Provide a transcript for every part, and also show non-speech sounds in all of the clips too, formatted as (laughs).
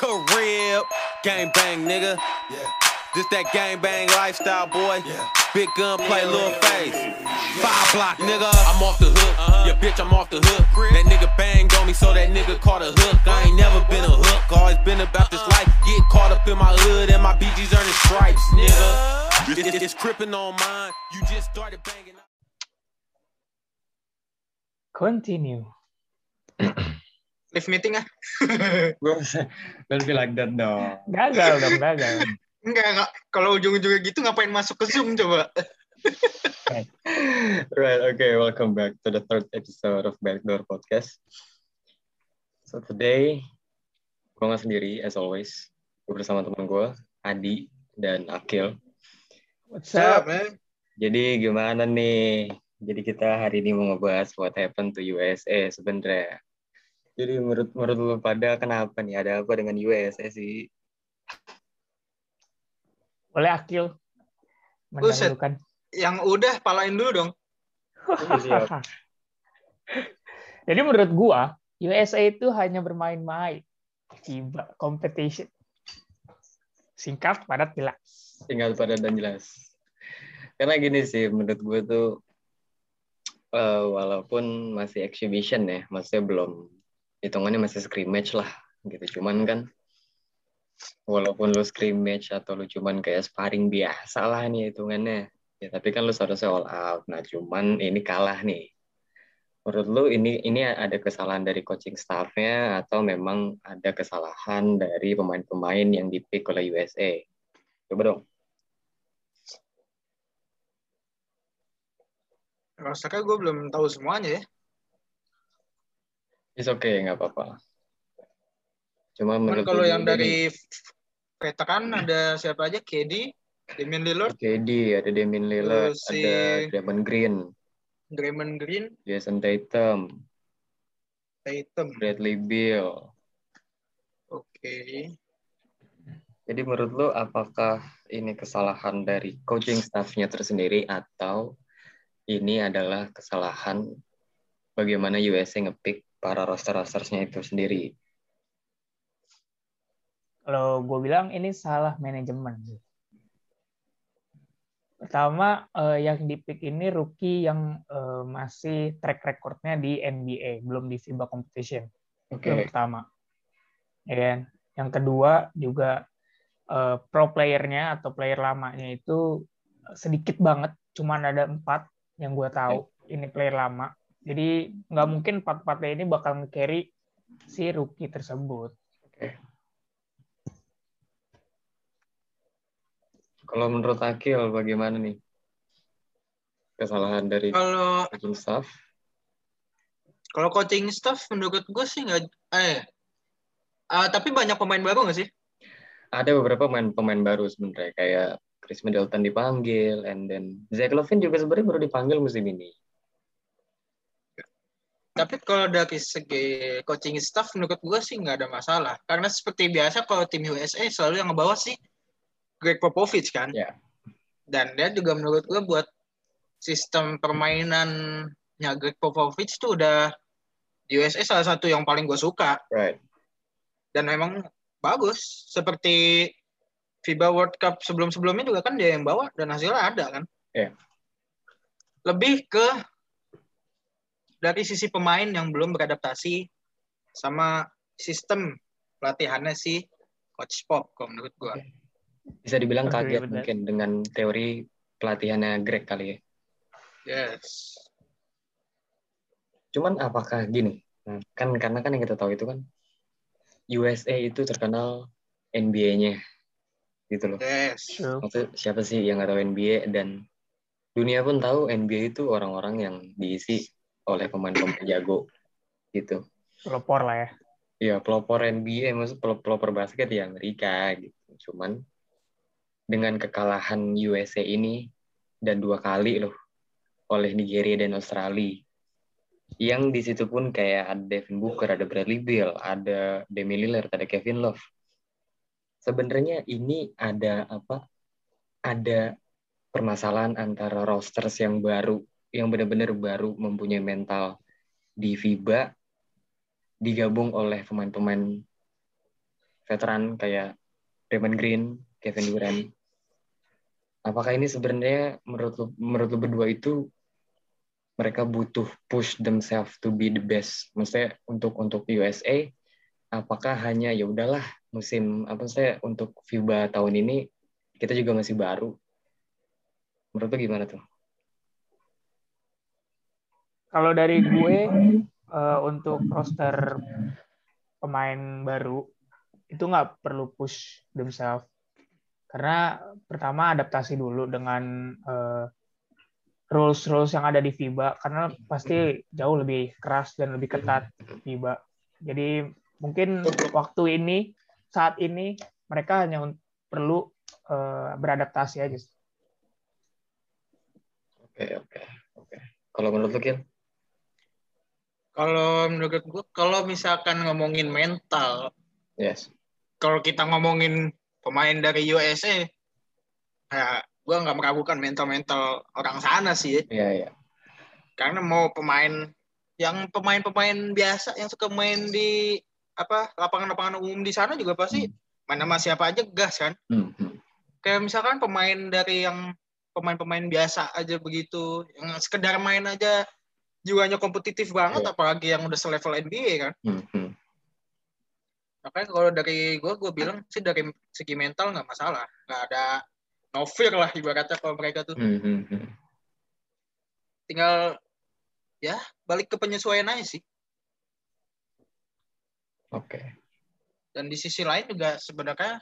Crib, gang bang, nigga. Yeah. This that gang bang lifestyle, boy. Yeah. Big gun play, little face. Five block, nigga. I'm off the hook. Uh-huh. Yeah, bitch, I'm off the hook. That nigga banged on me, so that nigga caught a hook. I ain't never been a hook. Always been about this life. Get caught up in my hood and my BG's earning stripes, nigga. It's, it's crippin' on mine. You just started banging. Continue. (clears throat) Live meeting ah. (laughs) Don't be like that dong. Gagal dong, gagal. Enggak, enggak. Kalau ujung-ujungnya gitu ngapain masuk ke Zoom coba? (laughs) Right, okay, welcome back to the third episode of Backdoor Podcast. So today, gue nggak sendiri, as always. Gue bersama teman gue, Adi dan Akil. What's up? man? Jadi gimana nih? Jadi kita hari ini mau ngebahas what happened to USA sebenarnya. Jadi menurut menurut lu pada kenapa nih? Ada apa dengan USA sih? Boleh Akil. Buset. Yang udah palain dulu dong. Siap. (laughs) Jadi menurut gua, USA itu hanya bermain-main. FIBA competition. Singkat, padat, jelas. Tinggal pada dan jelas. Karena gini sih, menurut gue tuh eh, walaupun masih exhibition ya, maksudnya belum hitungannya masih scrimmage lah gitu. Cuman kan walaupun lu scrimmage atau lu cuman kayak sparring biasa lah nih hitungannya. Ya tapi kan lu seharusnya all out. Nah cuman ini kalah nih. Menurut lu ini ini ada kesalahan dari coaching staffnya atau memang ada kesalahan dari pemain-pemain yang dipick oleh USA? Coba dong. Rasanya gue belum tahu semuanya ya. It's okay, nggak apa-apa. Cuma menurut kalau yang dari veteran ada siapa aja? KD, Damian Lillard, KD, ada Damian Lillard, si- ada Draymond Green, Draymond Green, Jason Tatum, Tatum. Bradley Beal. Oke. Jadi menurut lo apakah ini kesalahan dari coaching staff-nya tersendiri atau ini adalah kesalahan bagaimana USA ngepick para roster-rostersnya itu sendiri? Kalau gue bilang ini salah manajemen. sih. Pertama, eh, yang dipick ini rookie yang eh, masih track recordnya di NBA, belum di FIBA competition. Itu yang Oke, pertama. Ya kan? Yang kedua juga eh, pro playernya atau player lamanya itu sedikit banget, cuman ada empat yang gue tahu ini player lama. Jadi nggak mungkin empat-empatnya ini bakal nge-carry si rookie tersebut. kalau menurut Akil bagaimana nih kesalahan dari Kalau coaching staff? kalau coaching staff menurut gue sih nggak eh ah, tapi banyak pemain baru nggak sih? Ada beberapa pemain pemain baru sebenarnya kayak Chris Middleton dipanggil, and then Zach Levine juga sebenarnya baru dipanggil musim ini. Tapi kalau dari segi coaching staff menurut gue sih nggak ada masalah. Karena seperti biasa kalau tim USA selalu yang ngebawa sih Greg Popovich kan. Ya. Dan dia juga menurut gue buat sistem permainannya Greg Popovich tuh udah di USA salah satu yang paling gue suka. Right. Dan memang bagus. Seperti FIBA World Cup sebelum-sebelumnya juga kan dia yang bawa dan hasilnya ada kan. Iya. Lebih ke dari sisi pemain yang belum beradaptasi sama sistem pelatihannya si Coach Pop kalau menurut gua. Bisa dibilang kaget benar. mungkin dengan teori pelatihannya Greg kali ya. Yes. Cuman apakah gini? Nah, kan karena kan yang kita tahu itu kan USA itu terkenal NBA-nya gitu loh. Yes. Maksudnya siapa sih yang nggak tahu NBA dan dunia pun tahu NBA itu orang-orang yang diisi oleh pemain-pemain jago gitu. Pelopor lah ya. Ya pelopor NBA, maksud pelopor, pelopor basket di Amerika gitu. Cuman dengan kekalahan USA ini dan dua kali loh oleh Nigeria dan Australia. Yang di situ pun kayak ada Devin Booker, ada Bradley Beal, ada Demi Lillard, ada Kevin Love. Sebenarnya ini ada apa? Ada permasalahan antara rosters yang baru, yang benar-benar baru mempunyai mental di FIBA digabung oleh pemain-pemain veteran kayak Draymond Green, Kevin Durant. Apakah ini sebenarnya menurut lu, menurut lu berdua itu mereka butuh push themselves to be the best? Maksudnya untuk untuk USA apakah hanya ya udahlah musim apa saya untuk FIBA tahun ini kita juga masih baru. Menurut lu gimana tuh? Kalau dari gue uh, untuk roster pemain baru itu nggak perlu push themselves karena pertama adaptasi dulu dengan uh, rules rules yang ada di FIBA karena pasti jauh lebih keras dan lebih ketat FIBA. Jadi mungkin waktu ini saat ini mereka hanya perlu uh, beradaptasi aja. Oke oke oke. Kalau menurut lu? Kalau menurut gue, kalau misalkan ngomongin mental, yes. Kalau kita ngomongin pemain dari USA, ya gue nggak meragukan mental-mental orang sana sih. Iya iya. Karena mau pemain yang pemain-pemain biasa yang suka main di apa lapangan-lapangan umum di sana juga pasti hmm. main sama siapa aja gas kan. Hmm. hmm. Kayak misalkan pemain dari yang pemain-pemain biasa aja begitu, yang sekedar main aja jiwanya kompetitif banget, yeah. apalagi yang udah selevel NBA kan. Mm-hmm. Makanya kalau dari gue, gue bilang sih dari segi mental nggak masalah, nggak ada no fear lah ibaratnya kalau mereka tuh. Mm-hmm. Tinggal ya balik ke penyesuaian aja sih. Oke. Okay. Dan di sisi lain juga sebenarnya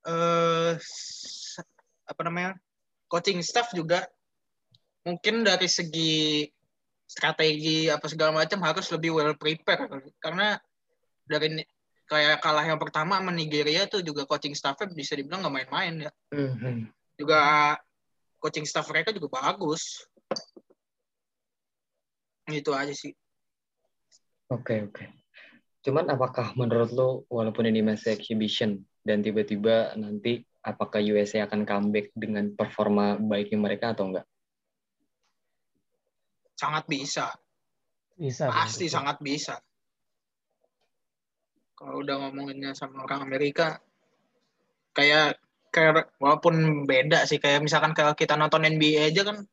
eh apa namanya coaching staff juga mungkin dari segi strategi apa segala macam harus lebih well prepare karena dari kayak kalah yang pertama sama Nigeria tuh juga coaching staffnya bisa dibilang nggak main-main ya. Mm-hmm. Juga coaching staff mereka juga bagus. Itu aja sih. Oke okay, oke. Okay. Cuman apakah menurut lo walaupun ini masih exhibition dan tiba-tiba nanti apakah USA akan comeback dengan performa baiknya mereka atau enggak? Sangat bisa. Bisa. Pasti bisa. sangat bisa. Kalau udah ngomonginnya sama orang Amerika, kayak kayak walaupun beda sih kayak misalkan kalau kita nonton NBA aja kan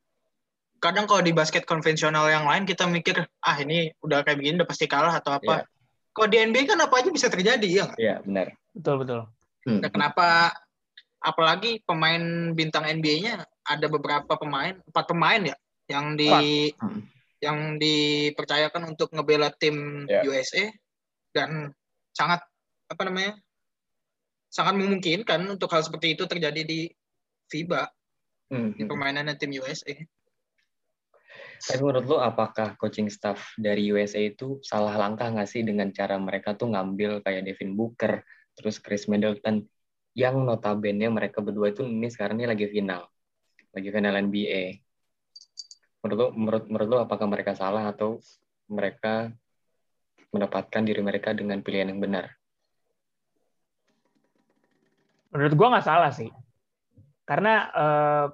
kadang kalau di basket konvensional yang lain kita mikir ah ini udah kayak begini udah pasti kalah atau apa. Yeah. Kalau di NBA kan apa aja bisa terjadi ya. Iya, yeah, benar. Betul, betul. Hmm. Nah, kenapa apalagi pemain bintang NBA-nya ada beberapa pemain, empat pemain ya yang di hmm. yang dipercayakan untuk ngebela tim yeah. USA dan sangat apa namanya sangat memungkinkan untuk hal seperti itu terjadi di FIBA hmm. di permainan tim USA. Tapi menurut lo apakah coaching staff dari USA itu salah langkah nggak sih dengan cara mereka tuh ngambil kayak Devin Booker, terus Chris Middleton, yang notabene mereka berdua itu ini sekarang ini lagi final, lagi final NBA menurut lo, menurut menurut lo apakah mereka salah atau mereka mendapatkan diri mereka dengan pilihan yang benar? Menurut gua nggak salah sih, karena eh,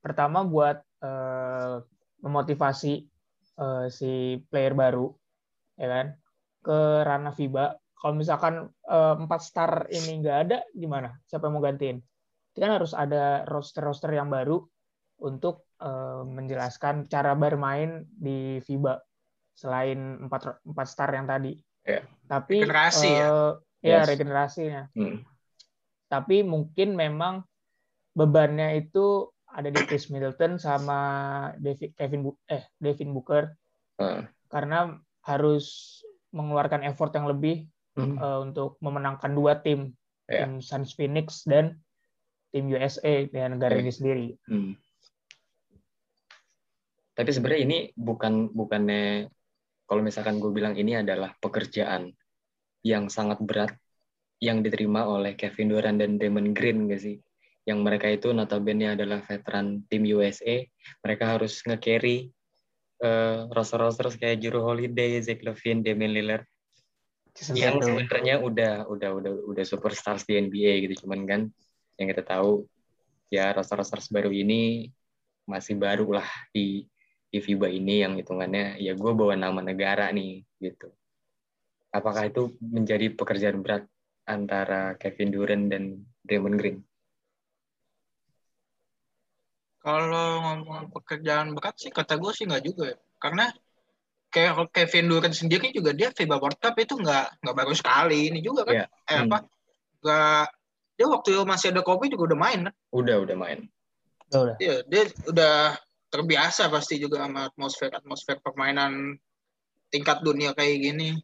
pertama buat eh, memotivasi eh, si player baru, ya kan, ke ranah FIBA. Kalau misalkan eh, empat star ini nggak ada, gimana? Siapa yang mau gantiin? Itu kan harus ada roster-roster yang baru untuk uh, menjelaskan cara bermain di FIBA selain empat empat star yang tadi. Yeah. Tapi regenerasi uh, ya. Ya yes. regenerasinya. Hmm. Tapi mungkin memang bebannya itu ada di Chris Middleton sama David Kevin eh Devin Booker. Uh. Karena harus mengeluarkan effort yang lebih hmm. uh, untuk memenangkan dua tim, yeah. tim Suns Phoenix dan tim USA dengan negara yeah. ini sendiri. Hmm. Tapi sebenarnya ini bukan bukannya kalau misalkan gue bilang ini adalah pekerjaan yang sangat berat yang diterima oleh Kevin Durant dan Damon Green gak sih? Yang mereka itu notabene adalah veteran tim USA. Mereka harus nge-carry uh, roster-roster kayak Juru Holiday, Zach Levine, Damian Lillard. Yang sebenarnya udah udah udah udah superstars di NBA gitu cuman kan yang kita tahu ya roster-roster baru ini masih baru lah di di FIBA ini yang hitungannya ya gue bawa nama negara nih gitu. Apakah itu menjadi pekerjaan berat antara Kevin Durant dan Draymond Green? Kalau ngomong pekerjaan berat sih kata gue sih nggak juga ya. Karena kayak Kevin Durant sendiri juga dia FIBA World Cup itu nggak nggak baru sekali ini juga kan. Yeah. Eh hmm. apa? Nggak dia waktu masih ada Kobe juga udah main kan? Udah udah main. Udah. Iya dia udah terbiasa pasti juga sama atmosfer atmosfer permainan tingkat dunia kayak gini.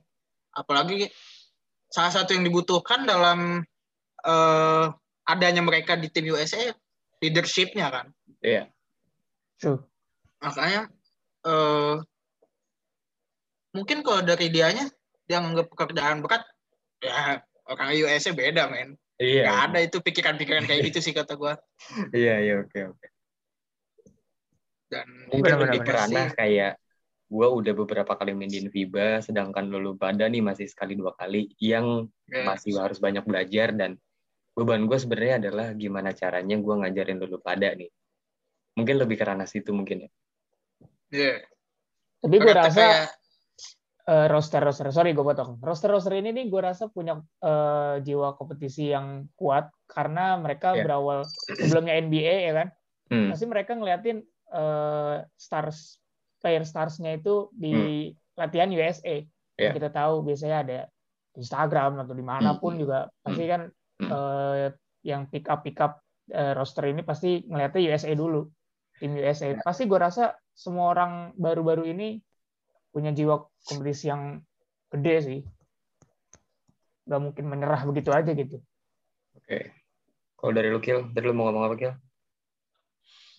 Apalagi salah satu yang dibutuhkan dalam uh, adanya mereka di tim USA leadershipnya kan. Iya. Yeah. Makanya uh, mungkin kalau dari dianya dia nganggap pekerjaan berat ya orang USA beda men. Iya. Gak ada itu pikiran-pikiran kayak gitu sih kata gue. iya iya oke oke. Dan mungkin lebih karena kayak gue udah beberapa kali main di FIBA, sedangkan lulu pada nih masih sekali dua kali yang yes. masih harus banyak belajar dan beban gue sebenarnya adalah gimana caranya gue ngajarin lulu pada nih. Mungkin lebih karena situ mungkin ya. Iya. Yeah. Tapi gue rasa kayak... uh, roster roster sorry gue potong roster roster ini nih gue rasa punya uh, jiwa kompetisi yang kuat karena mereka yeah. berawal sebelumnya NBA ya kan. Hmm. Pasti mereka ngeliatin uh, stars player starsnya itu di hmm. latihan USA. Yeah. Kita tahu biasanya ada Instagram atau di mana pun hmm. juga pasti kan hmm. uh, yang pick up pick up uh, roster ini pasti ngeliatnya USA dulu tim USA. Yeah. Pasti gue rasa semua orang baru-baru ini punya jiwa kompetisi yang gede sih. Gak mungkin menyerah begitu aja gitu. Oke. Okay. Kalau dari lu Kil, dari lu mau ngomong apa Kil?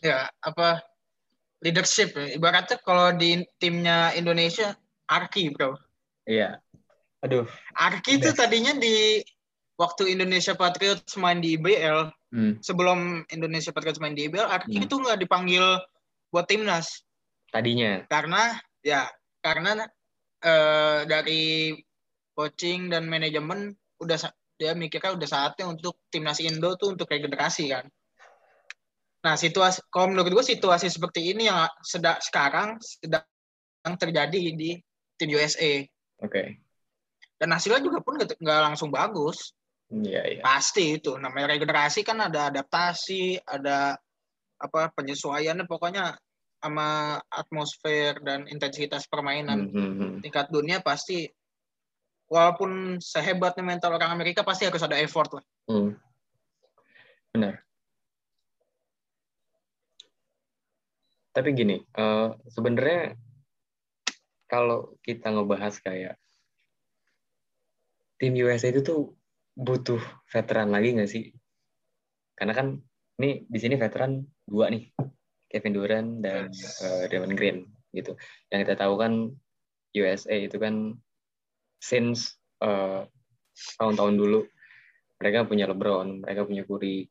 Ya, apa leadership ibaratnya kalau di timnya Indonesia Arki bro. Iya. Aduh. Arki itu tadinya di waktu Indonesia Patriots main di IBL hmm. sebelum Indonesia Patriots main di IBL Arki hmm. itu nggak dipanggil buat timnas. Tadinya. Karena ya karena uh, dari coaching dan manajemen udah dia mikirnya udah saatnya untuk timnas Indo tuh untuk regenerasi kan Nah, situasi kalau menurut gue situasi seperti ini yang sedang sekarang sedang terjadi di tim USA. Oke. Okay. Dan hasilnya juga pun nggak langsung bagus. Iya, iya. Pasti itu. Namanya regenerasi kan ada adaptasi, ada apa penyesuaiannya pokoknya sama atmosfer dan intensitas permainan. Mm -hmm. Tingkat dunia pasti walaupun sehebatnya mental orang Amerika pasti harus ada effort lah. Mm. Benar. Tapi gini uh, sebenarnya kalau kita ngebahas kayak tim USA itu tuh butuh veteran lagi nggak sih? Karena kan ini di sini veteran dua nih Kevin Durant dan uh, Draymond Green gitu. Yang kita tahu kan USA itu kan since uh, tahun-tahun dulu mereka punya LeBron mereka punya Curry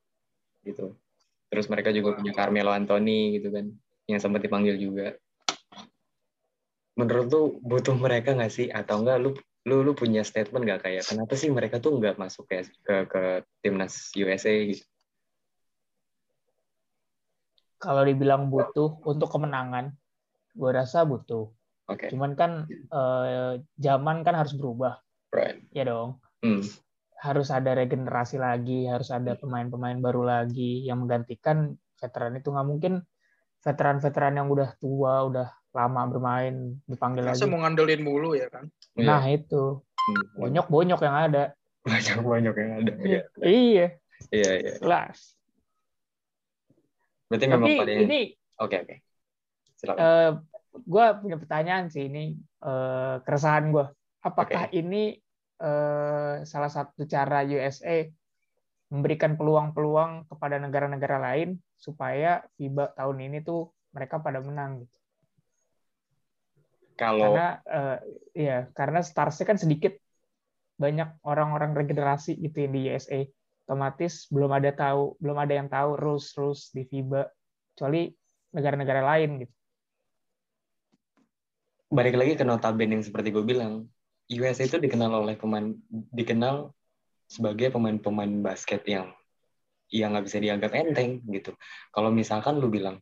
gitu. Terus mereka juga punya Carmelo Anthony gitu kan yang sempat dipanggil juga. Menurut lu butuh mereka nggak sih atau enggak lu lu lu punya statement nggak kayak kenapa sih mereka tuh nggak masuk ke ke, ke timnas USA gitu? Kalau dibilang butuh untuk kemenangan, gue rasa butuh. Okay. Cuman kan eh, zaman kan harus berubah, right. ya dong. Hmm. Harus ada regenerasi lagi, harus ada pemain-pemain baru lagi yang menggantikan veteran itu nggak mungkin veteran-veteran yang udah tua, udah lama bermain dipanggil Masa lagi. mau ngandelin mulu ya kan? Nah iya. itu hmm. bonyok-bonyok yang ada. Banyak-banyak yang ada. Iya. Iya. Iya iya. Kelas. Berarti memang pada ini. Oke oke. Silakan. Uh, gue punya pertanyaan sih ini uh, keresahan gue. Apakah okay. ini uh, salah satu cara USA memberikan peluang-peluang kepada negara-negara lain supaya FIBA tahun ini tuh mereka pada menang gitu. Kalau karena uh, ya karena starsnya kan sedikit banyak orang-orang regenerasi gitu ya di USA otomatis belum ada tahu belum ada yang tahu rules rules di FIBA kecuali negara-negara lain gitu. Balik lagi ke notabene yang seperti gue bilang, USA itu dikenal oleh pemain dikenal sebagai pemain-pemain basket yang yang nggak bisa dianggap enteng gitu. Kalau misalkan lu bilang,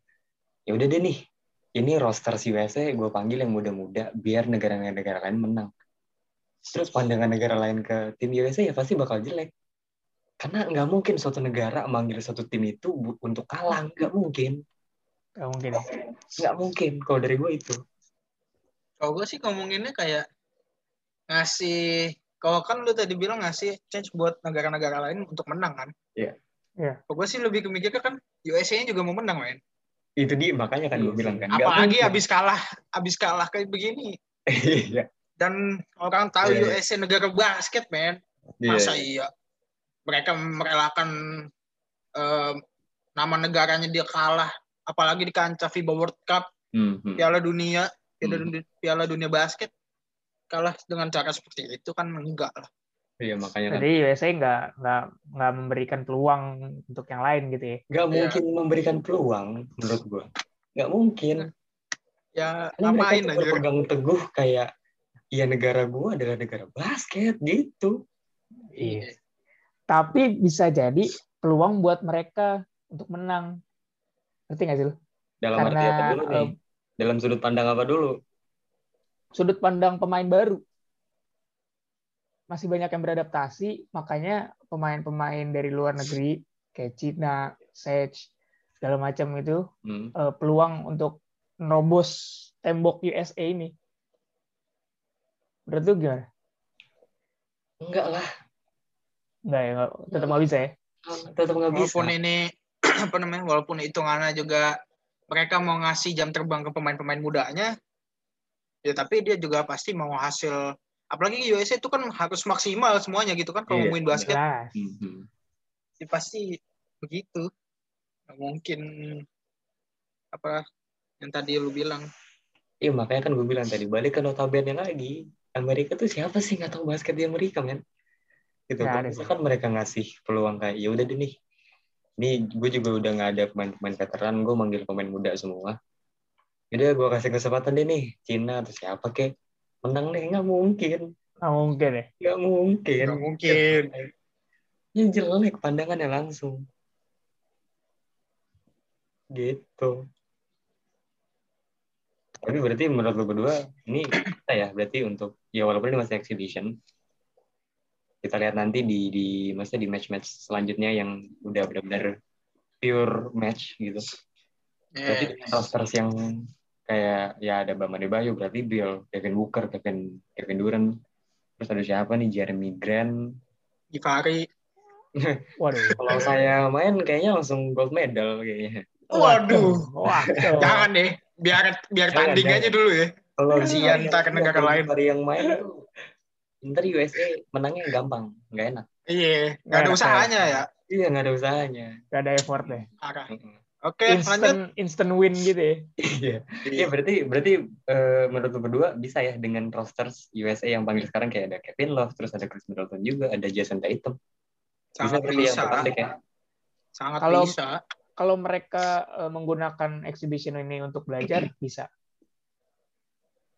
ya udah deh nih, ini roster si USA gue panggil yang muda-muda biar negara-negara lain menang. terus pandangan negara lain ke tim USA ya pasti bakal jelek karena nggak mungkin suatu negara manggil satu tim itu untuk kalah nggak mungkin nggak mungkin ya? nggak mungkin kalau dari gue itu kalau gue sih ngomonginnya kayak ngasih kalau kan lu tadi bilang ngasih chance buat negara-negara lain untuk menang kan iya yeah. Yeah. gue sih lebih kemikirnya kan USA-nya juga mau menang men. Itu dia makanya kan gue iya bilang kan. Apalagi abis kalah abis kalah kayak begini. Iya. Dan orang tahu yeah. USA negara basket men. Yeah. masa iya? Mereka merelakan uh, nama negaranya dia kalah. Apalagi di kancah FIBA World Cup mm-hmm. Piala Dunia. Piala, mm. dunia, Piala Dunia basket. Kalah dengan cara seperti itu kan enggak lah Iya makanya kan. Jadi USA nggak nggak nggak memberikan peluang untuk yang lain gitu ya? Nggak ya. mungkin memberikan peluang menurut gua. Nggak mungkin. Ya Karena ngapain aja? Berpegang teguh kayak ya negara gua adalah negara basket gitu. Iya. Tapi bisa jadi peluang buat mereka untuk menang. Ngerti nggak sih lu? Dalam Karena, arti apa dulu nih? Dalam sudut pandang apa dulu? Sudut pandang pemain baru masih banyak yang beradaptasi, makanya pemain-pemain dari luar negeri kayak Cina, Sage, segala macam itu hmm. uh, peluang untuk nerobos tembok USA ini. Berarti gimana? Enggak lah. Enggak ya, enggak, tetap nggak bisa ya? Tetap nggak bisa. Walaupun ini (clears throat) apa namanya, walaupun hitungannya juga mereka mau ngasih jam terbang ke pemain-pemain mudanya, ya tapi dia juga pasti mau hasil apalagi USA itu kan harus maksimal semuanya gitu kan kalau yeah. main basket. mm-hmm. ya pasti begitu. Nggak mungkin apa yang tadi lu bilang. Iya makanya kan gue bilang tadi balik ke notabene lagi. Amerika tuh siapa sih? Nggak tahu basket di Amerika men. Gitu kan misalkan mereka ngasih peluang kayak ya udah deh nih. Ini gue juga udah nggak ada pemain-pemain veteran gue manggil pemain muda semua. Jadi gue kasih kesempatan deh nih Cina atau siapa kek menang nih nggak mungkin. Nggak mungkin ya? Nggak mungkin. Nggak mungkin. Yang jelek pandangannya langsung. Gitu. Tapi berarti menurut lo berdua ini kita ya? Berarti untuk ya walaupun ini masih exhibition kita lihat nanti di di maksudnya di match-match selanjutnya yang udah benar-benar pure match gitu. Yeah. Berarti dengan rosters yang kayak ya ada Bama Debayo berarti Bill, Kevin Booker, Kevin Kevin Durant, terus ada siapa nih Jeremy Grant, Ivari. (laughs) Waduh. Kalau saya main kayaknya langsung gold medal kayaknya. Waduh. Waduh. (laughs) Jangan deh, biar biar tanding aja dulu ya. Kalau si antar ke negara lain. Dari yang main ntar USA menangnya gampang, nggak enak. Iya, nggak ada usahanya ya. Iya, nggak ada usahanya. Nggak ada effort deh. Arah. Oke, instant, lanjut. Instant win gitu ya. Iya. Iya, berarti berarti uh, menurut lu berdua bisa ya dengan rosters USA yang panggil sekarang kayak ada Kevin Love, terus ada Chris Middleton juga, ada Jason Tatum. Sangat bisa. bisa. ya. Sangat kalau, bisa. Kalau mereka uh, menggunakan exhibition ini untuk belajar, (clears throat) bisa.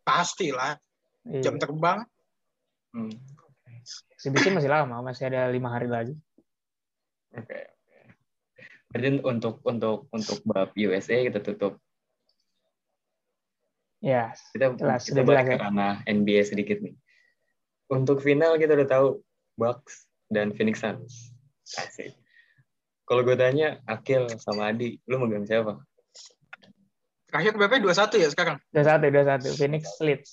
Pastilah. Iya. Jam terbang. Hmm. Exhibition masih lama, masih ada lima hari lagi. Oke. Okay. Berarti untuk untuk untuk bab USA kita tutup. Ya, kita, jelas, kita balik ke ranah NBA sedikit nih. Untuk final kita udah tahu Bucks dan Phoenix Suns. Asik. Kalau gue tanya, Akil sama Adi, lu megang siapa? Terakhir BP 21 ya sekarang? 21, 21. Phoenix Leeds.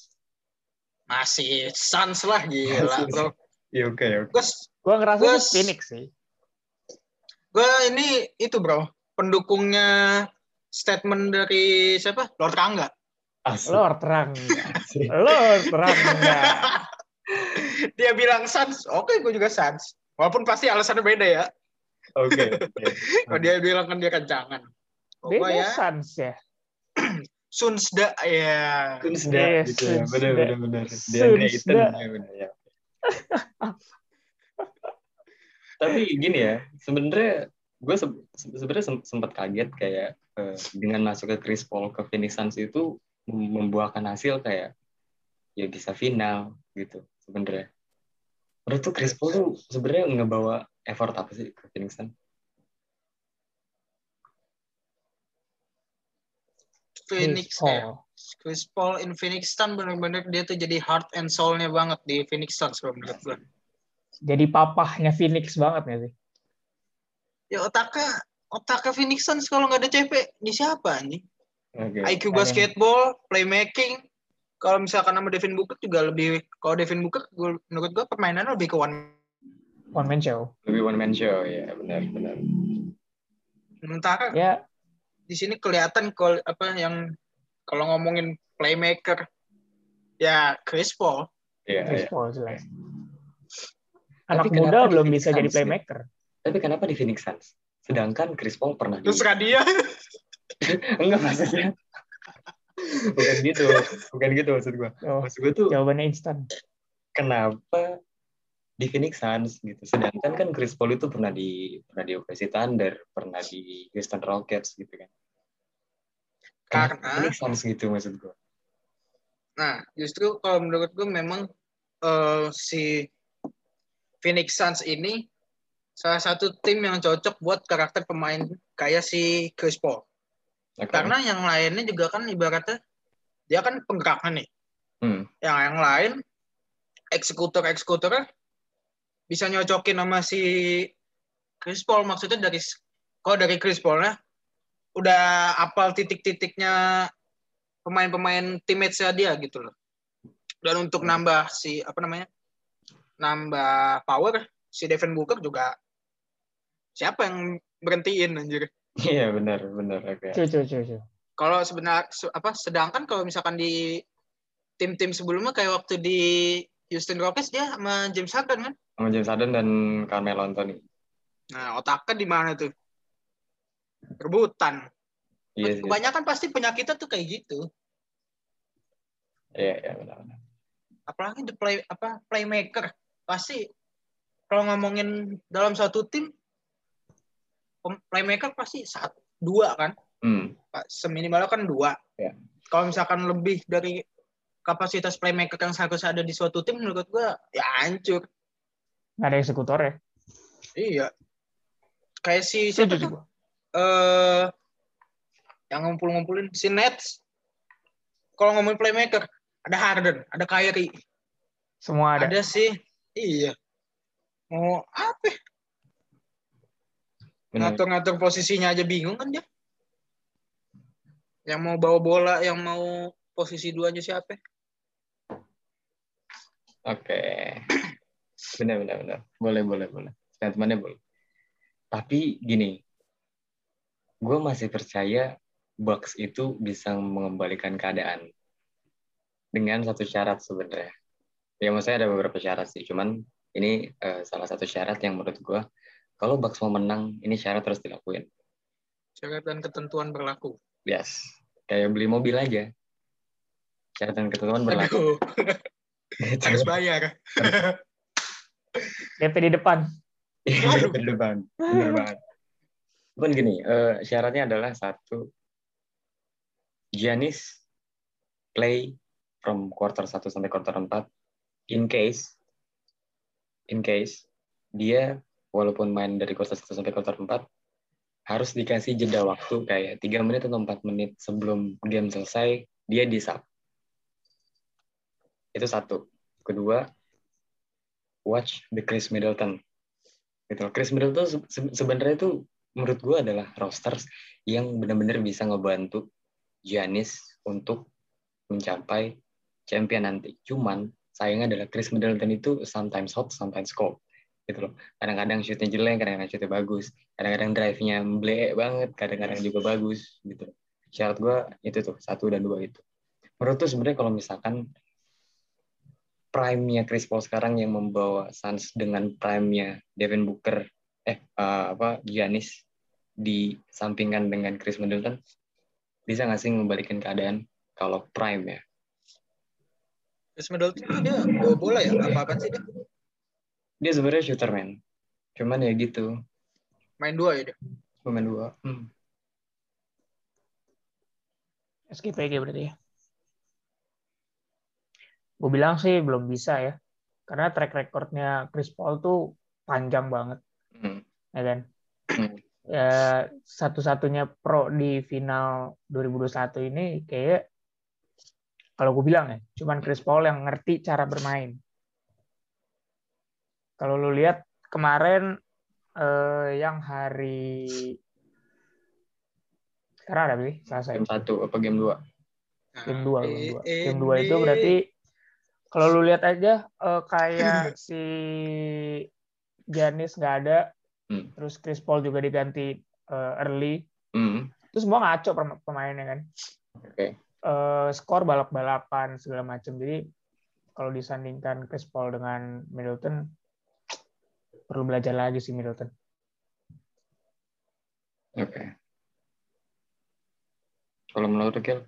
Masih Suns lah, gila (laughs) bro. Iya oke, oke. Gue ngerasa gua, Phoenix sih. Gue ini itu bro, pendukungnya statement dari siapa? Lord Rangga. Asli. Lord Rangga. Lord Rangga. (laughs) dia bilang Sans, oke okay, gue juga Sans. Walaupun pasti alasannya beda ya. Oke. Okay, (laughs) okay. Kalau dia bilang kan dia kencangan. Beda ya. Sans ya. (clears throat) Sunsda ya. Sunsda gitu ya. Benar benar benar. Dia Sunsda. Ya, benar ya. (laughs) tapi gini ya sebenarnya gue se sebenarnya sempat kaget kayak uh, dengan masuk ke Chris Paul ke Phoenix Suns itu membuahkan hasil kayak ya bisa final gitu sebenarnya. Menurut tuh Chris Paul tuh sebenarnya ngebawa effort apa sih ke Phoenix Suns? Phoenix Paul. Chris Paul in Phoenix Suns benar-benar dia tuh jadi heart and soul-nya banget di Phoenix Suns kalau menurut gue. Jadi papahnya Phoenix banget ya sih? Ya otaknya otaknya Phoenix Suns kalau nggak ada CP di siapa nih? Okay. IQ basketball, playmaking. Kalau misalkan nama Devin Booker juga lebih kalau Devin Booker gue, menurut gue permainannya lebih ke one one man show. Lebih one man show ya benar benar. Sementara ya di sini kelihatan kalau apa yang kalau ngomongin playmaker ya Chris Paul. Iya, Chris yeah. Paul jelas. Anak Tapi muda belum bisa Suns, jadi playmaker. Tapi kenapa di Phoenix Suns? Sedangkan Chris Paul pernah Terus di... dia. (laughs) Enggak maksudnya. bukan gitu, bukan gitu maksud gue. Oh, maksud gue tuh jawabannya instan. Kenapa di Phoenix Suns gitu. Sedangkan kan Chris Paul itu pernah di pernah di OKC Thunder, pernah di Houston Rockets gitu kan. Karena Phoenix Suns gitu maksud gue. Nah, justru kalau menurut gue memang uh, si Phoenix Suns ini salah satu tim yang cocok buat karakter pemain kayak si Chris Paul. Okay. Karena yang lainnya juga kan ibaratnya dia kan penggeraknya nih. Hmm. Yang yang lain eksekutor-eksekutornya bisa nyocokin sama si Chris Paul maksudnya dari kalau dari Chris Paul ya udah apal titik-titiknya pemain-pemain teammates dia gitu loh. Dan untuk nambah si apa namanya? Nambah power si Devin Booker juga siapa yang berhentiin anjir. Iya benar benar oke. Okay. Kalau sebenarnya apa sedangkan kalau misalkan di tim-tim sebelumnya kayak waktu di Houston Rockets dia sama James Harden kan? Sama James Harden dan Carmelo Anthony. Nah, otaknya di mana tuh? Rebutan. Iya, Kebanyakan iya. pasti penyakitnya tuh kayak gitu. Iya, iya benar-benar. Apalagi the play apa playmaker pasti kalau ngomongin dalam satu tim playmaker pasti satu dua kan? Hmm. seminimalnya kan dua. Yeah. kalau misalkan lebih dari kapasitas playmaker yang seharusnya ada di suatu tim menurut gua ya hancur. Nggak ada eksekutor ya? Iya. Kayak si siapa tuh? uh, yang ngumpul-ngumpulin si Nets. Kalau ngomongin playmaker ada Harden ada Kyrie. Semua ada. Ada sih Iya. Mau apa? Ngatur-ngatur posisinya aja bingung kan dia. Yang mau bawa bola, yang mau posisi dua aja siapa? Oke. (clears throat) Benar, benar, benar. Boleh, boleh, boleh. Statementnya boleh. Tapi gini, gue masih percaya Bucks itu bisa mengembalikan keadaan dengan satu syarat sebenarnya ya maksudnya ada beberapa syarat sih. Cuman ini uh, salah satu syarat yang menurut gue kalau Bucks mau menang ini syarat harus dilakuin. Syarat dan ketentuan berlaku. Yes. Kayak beli mobil aja. Syarat dan ketentuan berlaku. (laughs) Gitu. harus bayar. (laughs) DP di depan. DP di depan. Benar banget. Bukan gini, uh, syaratnya adalah satu, Giannis play from quarter 1 sampai quarter 4 in case in case dia walaupun main dari kuarter 1 sampai kuarter 4 harus dikasih jeda waktu kayak tiga menit atau empat menit sebelum game selesai dia di sub. Itu satu. Kedua, watch the Chris Middleton. Gitu. Chris Middleton sebenarnya itu menurut gue adalah rosters yang benar-benar bisa ngebantu Giannis untuk mencapai champion nanti. Cuman sayangnya adalah Chris Middleton itu sometimes hot, sometimes cold gitu loh. Kadang-kadang shootnya jelek, kadang-kadang shootnya bagus, kadang-kadang drive-nya blek banget, kadang-kadang juga bagus gitu. Syarat gue itu tuh satu dan dua itu. Menurut tuh sebenarnya kalau misalkan prime-nya Chris Paul sekarang yang membawa Suns dengan prime-nya Devin Booker eh uh, apa Giannis disampingkan dengan Chris Middleton bisa nggak sih membalikin keadaan kalau prime ya Chris Middleton itu dia bawa bola ya? Apa-apa sih dia? Dia sebenarnya shooter, man. Cuman ya gitu. Main dua ya dia? Main dua. Hmm. SKPG berarti ya? Gue bilang sih belum bisa ya. Karena track recordnya Chris Paul tuh panjang banget. Hmm. Ya kan? Hmm. Ya, satu-satunya pro di final 2021 ini kayak Kalau gue bilang ya, cuman Chris Paul yang ngerti cara bermain. Kalau lu lihat kemarin eh, yang hari sekarang ada sih selesai game satu apa game dua game dua game dua game dua itu berarti kalau lu lihat aja uh, kayak (clears throat) si Janis nggak ada hmm. terus Chris Paul juga diganti uh, early hmm. itu semua ngaco pemainnya kan okay. Uh, skor balap-balapan segala macam jadi kalau disandingkan Chris Paul dengan Middleton perlu belajar lagi sih Middleton. Oke. Okay. Kalau menurut Gil?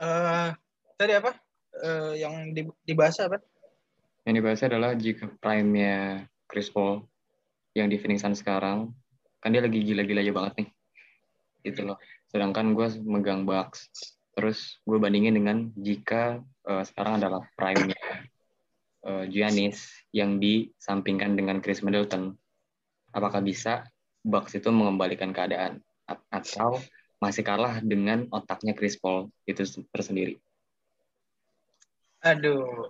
Uh, tadi apa? Uh, yang dibahas apa? Yang dibahas adalah jika prime-nya Chris Paul yang di finishing sekarang, kan dia lagi gila-gilanya banget nih. Gitu loh. Sedangkan gue megang Bucks. Terus gue bandingin dengan jika uh, sekarang adalah prime-nya uh, Giannis yang disampingkan dengan Chris Middleton. Apakah bisa Bucks itu mengembalikan keadaan? atau masih kalah dengan otaknya Chris Paul itu tersendiri? Aduh,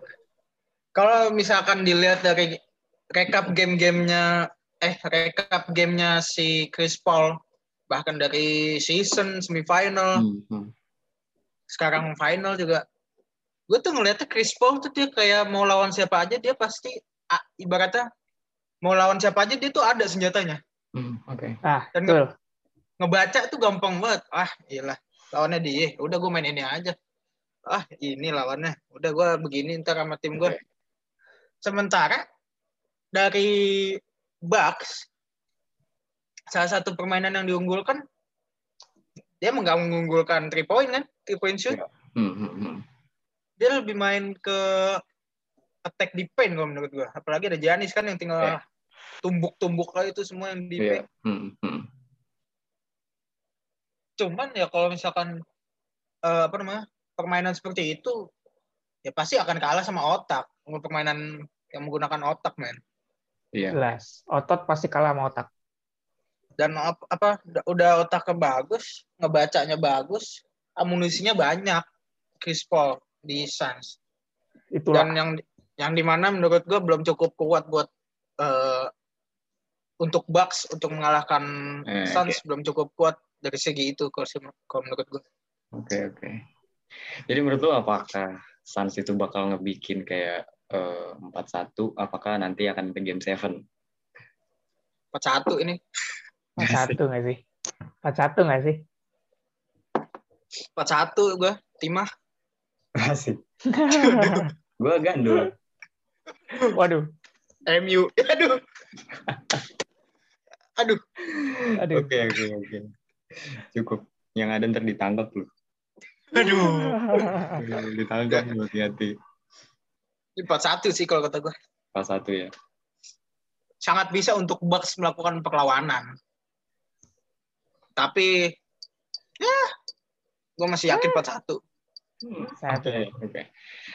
kalau misalkan dilihat dari rekap game-gamenya, eh rekap gamenya si Chris Paul, bahkan dari season semifinal, hmm, hmm. sekarang final juga, gue tuh ngeliatnya Chris Paul tuh dia kayak mau lawan siapa aja dia pasti ibaratnya mau lawan siapa aja dia tuh ada senjatanya. Hmm, Oke. Okay. Ah, Dan betul ngebaca tuh gampang banget ah iyalah lawannya dia udah gue main ini aja ah ini lawannya udah gue begini ntar sama tim gue sementara dari Bucks salah satu permainan yang diunggulkan dia nggak mengunggulkan three point kan? Three point shoot. Hmm, hmm, hmm. dia lebih main ke attack di paint kalau menurut gue apalagi ada Janis kan yang tinggal yeah. tumbuk-tumbuk lah itu semua yang di yeah. paint. Cuman ya kalau misalkan uh, apa namanya permainan seperti itu ya pasti akan kalah sama otak. Permainan yang menggunakan otak men. Iya. Jelas. Otot pasti kalah sama otak dan apa, apa udah otaknya bagus ngebacanya bagus amunisinya banyak Chris Paul di Suns Itulah. dan yang yang di mana menurut gue belum cukup kuat buat uh, untuk Bucks untuk mengalahkan eh, Suns okay. belum cukup kuat dari segi itu kalau menurut gue. Oke okay, oke. Okay. Jadi menurut lo apakah Suns itu bakal ngebikin kayak eh, empat uh, satu? Apakah nanti akan ke game seven? Empat satu ini. Empat satu nggak sih? Empat satu nggak sih? Empat satu gue timah. Asik. (laughs) gue gandul. Waduh. MU. Aduh. Aduh. Aduh. Oke okay, oke okay, oke. Okay. Cukup. Yang ada ntar ditangkap lu. Aduh. ditangkap lu hati-hati. Empat satu sih kalau kata gue. Empat satu ya. Sangat bisa untuk Bucks melakukan perlawanan. Tapi ya gue masih yakin empat satu. Hmm, oke, okay, oke. Okay.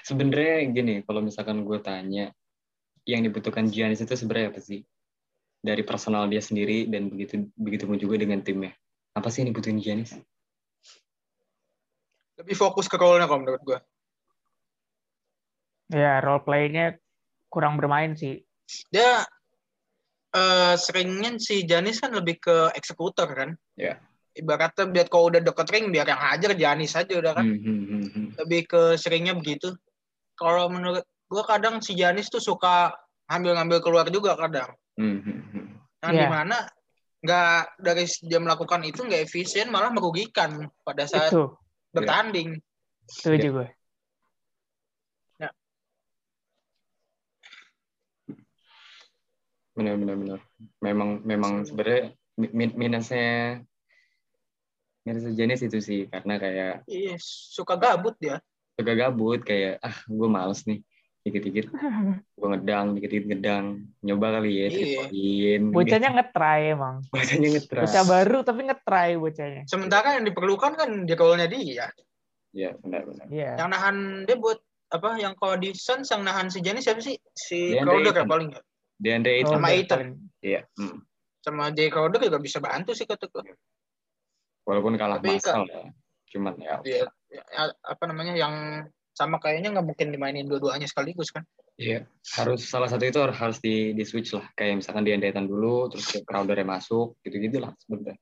Sebenarnya gini, kalau misalkan gue tanya, yang dibutuhkan Giannis itu sebenarnya apa sih? Dari personal dia sendiri dan begitu begitu pun juga dengan timnya. Apa sih yang dibutuhin Giannis? Lebih fokus ke role-nya kalau menurut gue. Ya, role play-nya kurang bermain sih. Dia uh, seringnya si Janis kan lebih ke eksekutor kan. Ya. Yeah. Ibaratnya biar kalau udah deket ring biar yang hajar Janis aja udah kan. Mm -hmm. Lebih ke seringnya begitu. Kalau menurut gue kadang si Janis tuh suka ngambil-ngambil keluar juga kadang. Mm -hmm. Yang yeah. di mana nggak dari dia melakukan itu nggak efisien malah merugikan pada saat itu. bertanding. Setuju gue. Ya. Benar benar benar. Memang memang sebenarnya minusnya minusnya jenis itu sih karena kayak iya suka gabut dia. Suka gabut kayak ah gue males nih. Dikit-dikit (laughs) gue ngedang dikit-dikit ngedang. Nyoba kali ya iya. bocahnya ngetry emang. Bocahnya ngetry bocah baru tapi ngetry bocahnya. Sementara yang diperlukan kan di golnya dia. Iya benar-benar yeah. yang nahan dia buat apa yang kalau di Suns yang nahan si Janis siapa sih? Si Crowder kan paling nggak? Deandre Ayton. Sama Ayton. Iya hmm. Sama Jay Crowder juga bisa bantu sih kata gue walaupun kalah tapi, masal ya cuman ya, ya, ya apa namanya yang sama kayaknya nggak mungkin dimainin dua-duanya sekaligus kan? Iya harus salah satu itu harus di di switch lah. Kayak misalkan di Endetan dulu terus ke Crowder yang masuk gitu gitu lah sebenarnya.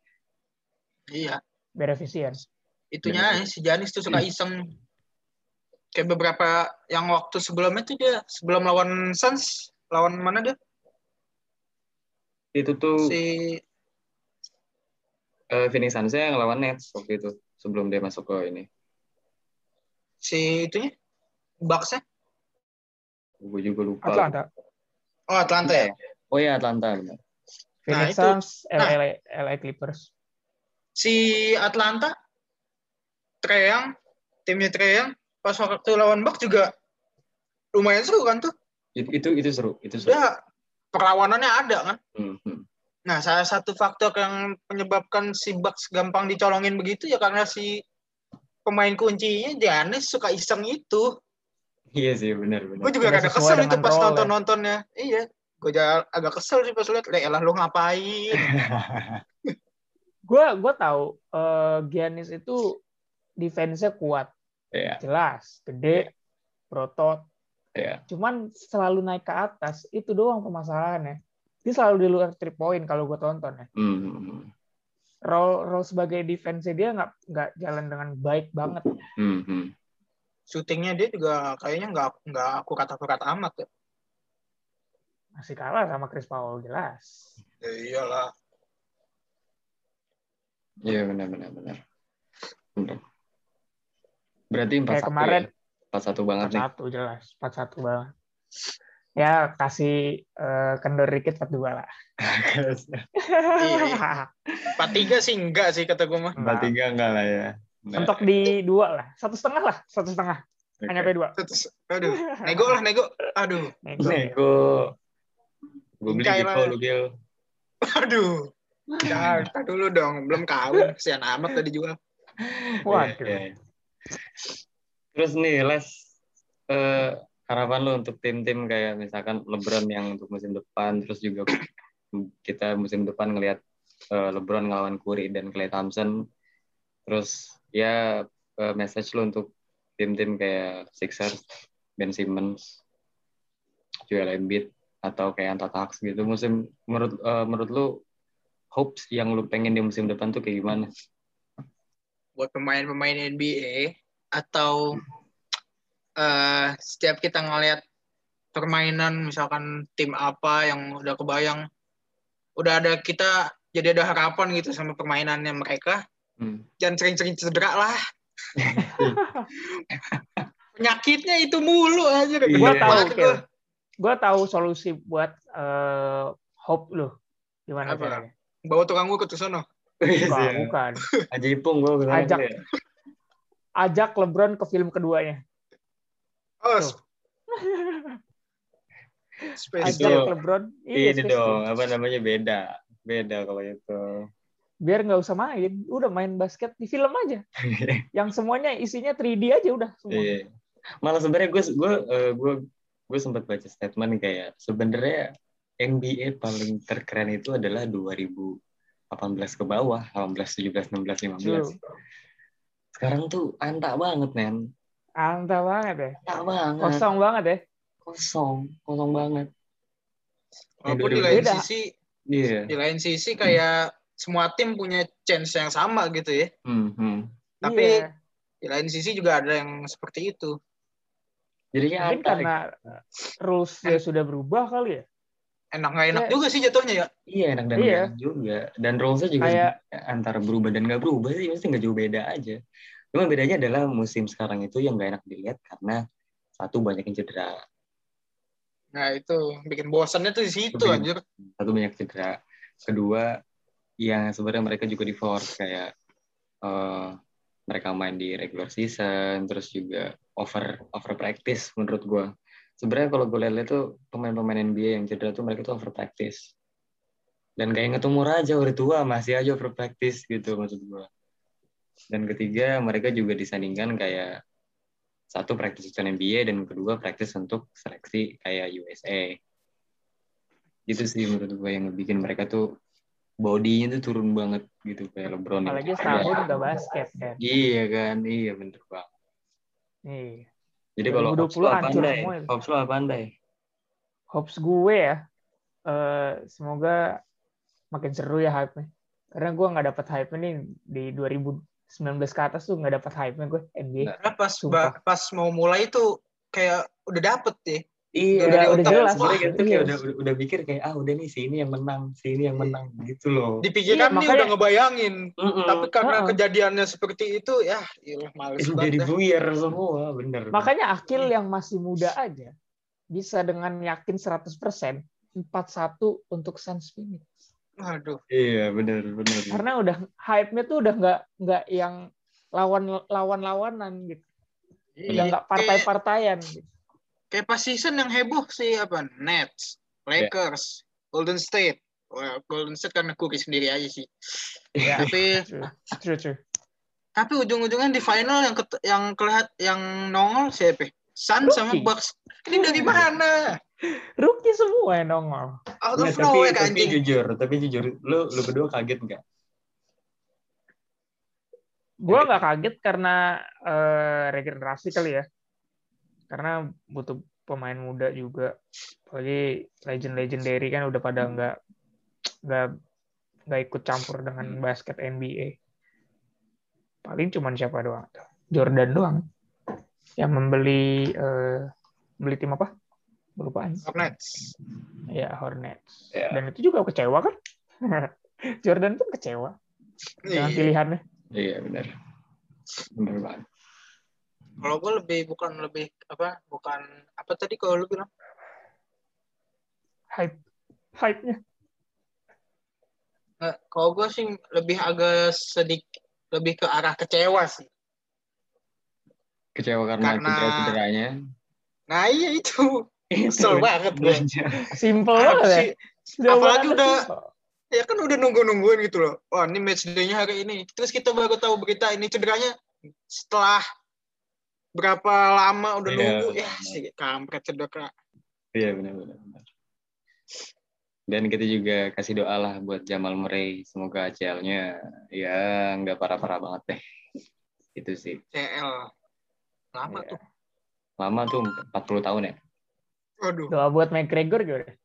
Iya. Biar efisien itunya Bener. si Janis tuh suka iseng. Kayak beberapa yang waktu sebelumnya tuh dia sebelum lawan Suns lawan mana dia itu tuh si uh, Phoenix Suns yang lawan Nets waktu itu sebelum dia masuk ke ini si itunya Bucks-nya? Gue juga lupa. Atlanta. Oh, Atlanta ya? Oh iya, Atlanta. Benar. Phoenix nah, Suns, LA, nah, LA Clippers. Si Atlanta, Treyang, timnya Treyang, pas waktu lawan Bucks juga lumayan seru kan tuh? Itu itu, itu seru, itu seru. Ya, perlawanannya ada kan? Mm -hmm. Nah, salah satu faktor yang menyebabkan si Bucks gampang dicolongin begitu ya karena si pemain kuncinya Giannis suka iseng itu. Iya sih, benar benar. Gue juga agak kesel itu pas nonton nontonnya. Iya, gue agak kesel sih pas lihat, lah lu ngapain? (laughs) gue gue tahu uh, Giannis itu defense-nya kuat, yeah. jelas, gede, protot. Yeah. Cuman selalu naik ke atas itu doang permasalahannya. Dia selalu di luar three point kalau gue tonton ya. Mm -hmm role role sebagai defense dia nggak nggak jalan dengan baik banget. Mm-hmm. Shootingnya dia juga kayaknya nggak nggak aku kata kata amat ya. Masih kalah sama Chris Paul jelas. Ya iyalah. Iya benar benar benar. Berarti empat satu kemarin ya? Empat satu banget 4 -1 nih. Satu jelas empat satu banget ya kasih uh, kendor dikit 4 dua lah. (laughs) iya, Empat tiga sih enggak sih kata gue mah. Empat tiga enggak lah ya. Nah. Untuk di dua lah, satu setengah lah, satu setengah. Okay. Hanya dua. Aduh, nego lah nego. Aduh. Nego. nego. Gue beli gitu lu Gil. Aduh. Ya, dulu dong, belum kawin, kesian amat tadi jual. Waduh. Yeah, yeah. Terus nih, Les, uh, harapan lo untuk tim-tim kayak misalkan LeBron yang untuk musim depan terus juga kita musim depan ngelihat uh, LeBron ngelawan Curry dan Klay Thompson terus ya uh, message lo untuk tim-tim kayak Sixers, Ben Simmons, Joel Embiid atau kayak Hawks gitu musim menurut uh, menurut lo hopes yang lo pengen di musim depan tuh kayak gimana? Buat pemain-pemain NBA atau uh, setiap kita ngelihat permainan misalkan tim apa yang udah kebayang udah ada kita jadi ada harapan gitu sama permainannya mereka hmm. jangan sering-sering cedera lah. (laughs) Penyakitnya itu mulu aja. Gue iya. tahu gue gue tahu solusi buat uh, hope lo gimana caranya? Bawa tukang gue ke sana bukan, bukan. Aja Ipung gue ajak ajak LeBron ke film keduanya Oh. (laughs) Spesial LeBron. Iya, ini dong, apa namanya beda. Beda kalau itu. Biar nggak usah main, udah main basket di film aja. (laughs) yang semuanya isinya 3D aja udah semua. Iya. Malah sebenarnya gue gue gue gue sempat baca statement kayak sebenarnya NBA paling terkeren itu adalah 2018 ke bawah, 18, 17, 16, 15. True. Sekarang tuh antak banget, men. Anta banget ya. Anta banget. Kosong banget ya. Kosong, kosong banget. Walaupun di lain beda. sisi, yeah. di lain sisi kayak semua tim punya chance yang sama gitu ya. Mm -hmm. Tapi yeah. di lain sisi juga ada yang seperti itu. Jadi Mungkin karena rules ya sudah berubah kali ya. Enak nggak enak ya. juga sih jatuhnya ya. Iya enak dan iya. juga. Dan rulesnya juga kayak, antara berubah dan nggak berubah sih mesti nggak jauh beda aja. Cuma bedanya adalah musim sekarang itu yang gak enak dilihat karena satu banyak yang cedera. Nah itu bikin bosannya tuh di situ anjir. Satu banyak cedera. Kedua yang sebenarnya mereka juga di force kayak uh, mereka main di regular season terus juga over over practice menurut gue. Sebenarnya kalau gue lihat tuh pemain-pemain NBA yang cedera tuh mereka tuh over practice. Dan kayak ngetumur aja udah tua masih aja over practice gitu maksud gue dan ketiga mereka juga disandingkan kayak satu praktis NBA dan kedua praktis untuk seleksi kayak USA gitu sih menurut gue yang bikin mereka tuh bodinya tuh turun banget gitu kayak LeBron. Apalagi setahun nggak basket kan. Iya kan, iya bener banget. Iya. Jadi kalau Hops lo apa andai? Hops lo apa andai? Hops gue ya, uh, semoga makin seru ya hype-nya. Karena gue nggak dapet hype nih di 2019 ke atas tuh nggak dapet hype-nya gue NBA. Nah, pas pas mau mulai tuh kayak udah dapet ya. Iya, udah, udah jelas. Sebenarnya gitu kayak udah, udah, udah pikir kayak ah udah nih si ini yang menang, si ini yang menang gitu loh. Dipikirkan iya, nih udah ngebayangin. Mm -mm. Tapi karena uh -uh. kejadiannya seperti itu ya, iyalah males banget. Jadi buyar semua, bener. Makanya Akil yang masih muda aja bisa dengan yakin 100% 4-1 untuk Suns Phoenix. Aduh. Iya, benar, benar. Karena udah hype-nya tuh udah nggak nggak yang lawan lawan lawanan gitu. Udah iya, nggak partai-partaian gitu kayak pas season yang heboh sih apa Nets, Lakers, yeah. Golden State. Well, Golden State karena cookie sendiri aja sih. Yeah. (laughs) Tapi true, true, Tapi ujung-ujungnya di final yang ke, yang kelihat yang nongol siapa? Sun Rookie. sama Bucks. Ini dari mana? Rookie semua yang nongol. Out of nah, nowhere tapi, tapi jujur, tapi jujur, lu lu berdua kaget nggak? Gue nggak kaget karena uh, regenerasi kali ya karena butuh pemain muda juga. Apalagi legend legendary kan udah pada hmm. nggak nggak nggak ikut campur dengan hmm. basket NBA paling cuma siapa doang? Jordan doang. Yang membeli uh, beli tim apa? Berlupaan Hornets. Ya Hornets. Yeah. dan itu juga kecewa kan? (laughs) Jordan pun kecewa. Dengan iya. pilihannya. Iya benar. Benar banget kalau gue lebih bukan lebih apa bukan apa tadi kalau lu bilang? Hype. Hype-nya. Nah, kalau gue sih lebih agak sedikit lebih ke arah kecewa sih. Kecewa karena, karena... cedera cederanya nah iya itu. Kesel banget gue simple banget ya. apalagi udah ya kan udah nunggu nungguin gitu loh. Wah ini match day-nya hari ini. Terus kita baru tahu berita ini cederanya setelah berapa lama udah yeah. nunggu? ya si kampret cedera iya benar benar dan kita juga kasih doa lah buat Jamal Murray. Semoga ACL-nya ya nggak parah-parah banget deh. Itu sih. CL lama ya. tuh. Lama tuh 40 tahun ya. Aduh. doa buat McGregor juga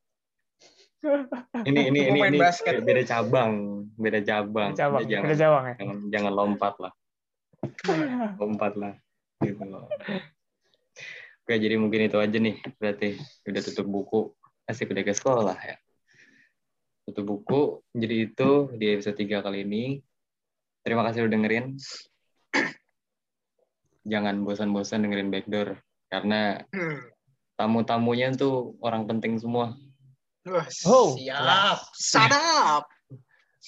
ini ini ini, ini basket. beda cabang beda cabang, beda cabang. Jangan, beda cabang ya? jangan, jangan lompat lah. Lompat lah gitu loh. Oke, jadi mungkin itu aja nih. Berarti udah tutup buku. Asik udah ke sekolah ya. Tutup buku. Jadi itu di episode 3 kali ini. Terima kasih udah dengerin. Jangan bosan-bosan dengerin Backdoor. Karena tamu-tamunya tuh orang penting semua. Oh, siap. Sadap.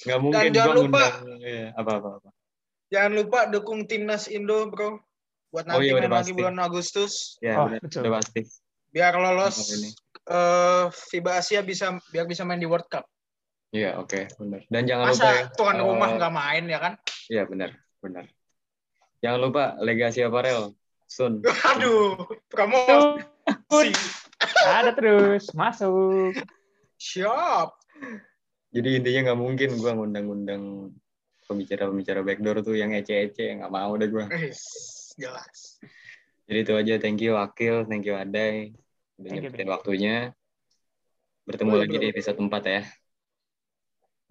Gak mungkin Dan jangan lupa. Ya, apa-apa. Jangan lupa dukung timnas Indo, bro buat nanti oh, iya, main lagi bulan Agustus. Ya, oh, udah pasti. Biar lolos uh, FIBA Asia bisa biar bisa main di World Cup. Iya, oke, okay, benar. Dan jangan Masa lupa ya, tuan uh, rumah nggak main ya kan? Iya, benar, benar. Jangan lupa legasi aparel Sun. (laughs) Aduh, promosi. (laughs) Ada terus, masuk. Siap. Jadi intinya nggak mungkin gue ngundang-ngundang pembicara-pembicara backdoor tuh yang ece-ece, nggak mau deh gue jelas. Jadi itu aja. Thank you Akil, thank you Adai. Udah nyempetin waktunya. Bertemu lagi di episode 4 ya.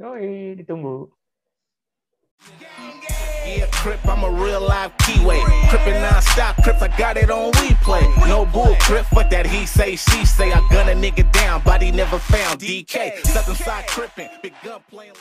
Yoi, ditunggu. Yeah, Crip, I'm a real live keyway. Crippin' non-stop, Crip, I got it on replay. No bull, Crip, fuck that he say, she say. I gun a nigga down, body never found. DK, Southern side crippin', big gun playing.